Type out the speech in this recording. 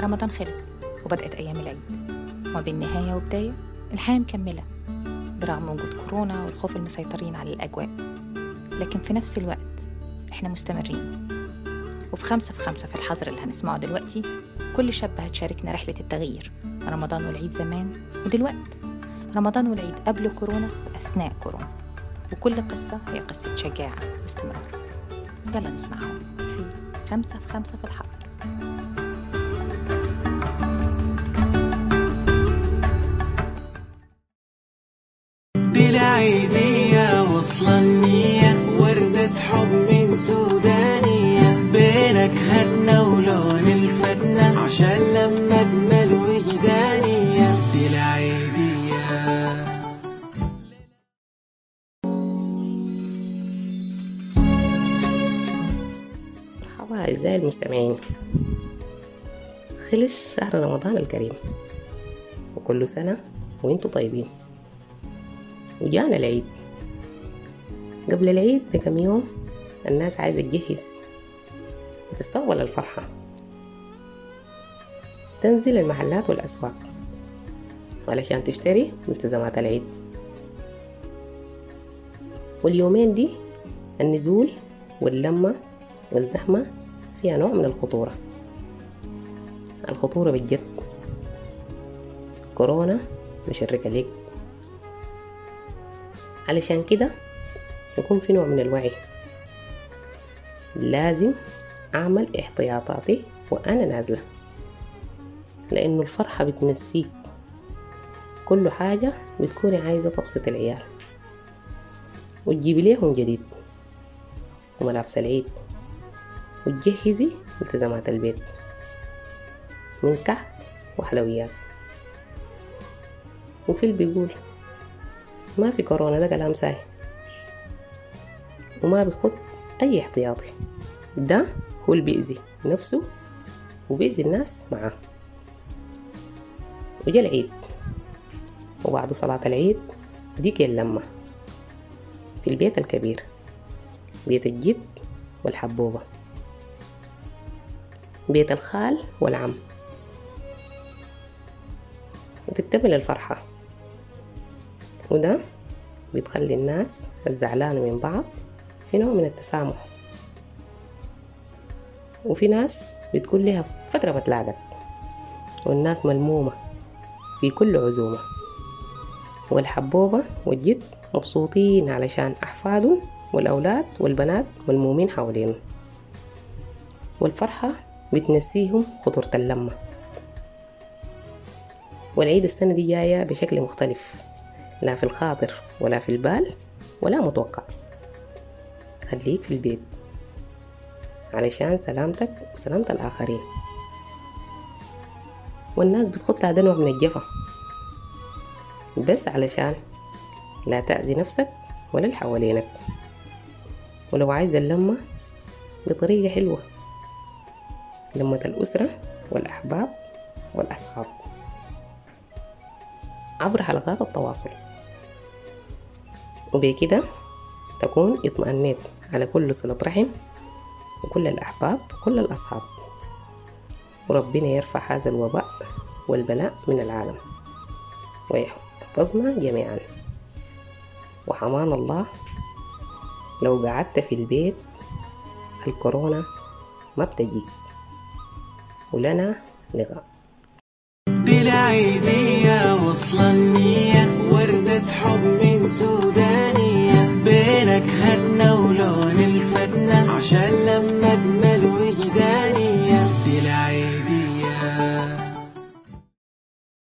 رمضان خلص وبدأت أيام العيد. وما بين نهاية وبداية الحياة مكملة برغم وجود كورونا والخوف المسيطرين على الأجواء. لكن في نفس الوقت إحنا مستمرين. وفي خمسة في خمسة في الحظر اللي هنسمعه دلوقتي كل شاب هتشاركنا رحلة التغيير. رمضان والعيد زمان ودلوقت. رمضان والعيد قبل كورونا وأثناء كورونا. وكل قصة هي قصة شجاعة واستمرار. يلا نسمعهم في خمسة في خمسة في الحظر. دي العيدية وصلة النية وردة حب من سودانية. بنكهتنا ولون الفتنة عشان لمتنا الوجدانية دي العيدية مرحبا أعزائي المستمعين. خلص شهر رمضان الكريم وكل سنة وانتوا طيبين. وجانا العيد. قبل العيد بكم يوم الناس عايزة تجهز وتستقبل الفرحة. تنزل المحلات والأسواق علشان تشتري ملتزمات العيد. واليومين دي النزول واللمة والزحمة فيها نوع من الخطورة. الخطورة بالجد كورونا مشركة ليك. علشان كده يكون في نوع من الوعي. لازم أعمل احتياطاتي وأنا نازلة. لأنه الفرحة بتنسيك. كل حاجة بتكوني عايزة تبسط العيال. وتجيبي ليهم جديد. وملابس العيد. وتجهزي التزامات البيت. من كعك وحلويات. وفي اللي بيقول ما في كورونا ده كلام ساي وما بيخد أي احتياطي. ده هو اللي بيأذي نفسه وبيأذي الناس معاه. وجا العيد. وبعد صلاة العيد ديك اللمة في البيت الكبير بيت الجد والحبوبة. بيت الخال والعم. وتكتمل الفرحة. وده بتخلي الناس الزعلانة من بعض في نوع من التسامح. وفي ناس بتكون لها فترة ما تلاقت والناس ملمومة في كل عزومة. والحبوبة والجد مبسوطين علشان أحفادهم والأولاد والبنات ملمومين حواليهم. والفرحة بتنسيهم خطورة اللمة. والعيد السنة دي جاية بشكل مختلف. لا في الخاطر ولا في البال ولا متوقع. خليك في البيت. علشان سلامتك وسلامة الآخرين. والناس بتخط هذا نوع من الجفا. بس علشان لا تأذي نفسك ولا اللي حوالينك. ولو عايز اللمة بطريقة حلوة. لمة الأسرة والأحباب والأصحاب. عبر حلقات التواصل. وبكده تكون اطمأنيت على كل صلة رحم وكل الأحباب وكل الأصحاب. وربنا يرفع هذا الوباء والبلاء من العالم ويحفظنا جميعا. وحمان الله لو قعدت في البيت الكورونا ما بتجيك ولنا لقاء دي العيدية وصلة النية وردة حب من سودانية عشان لما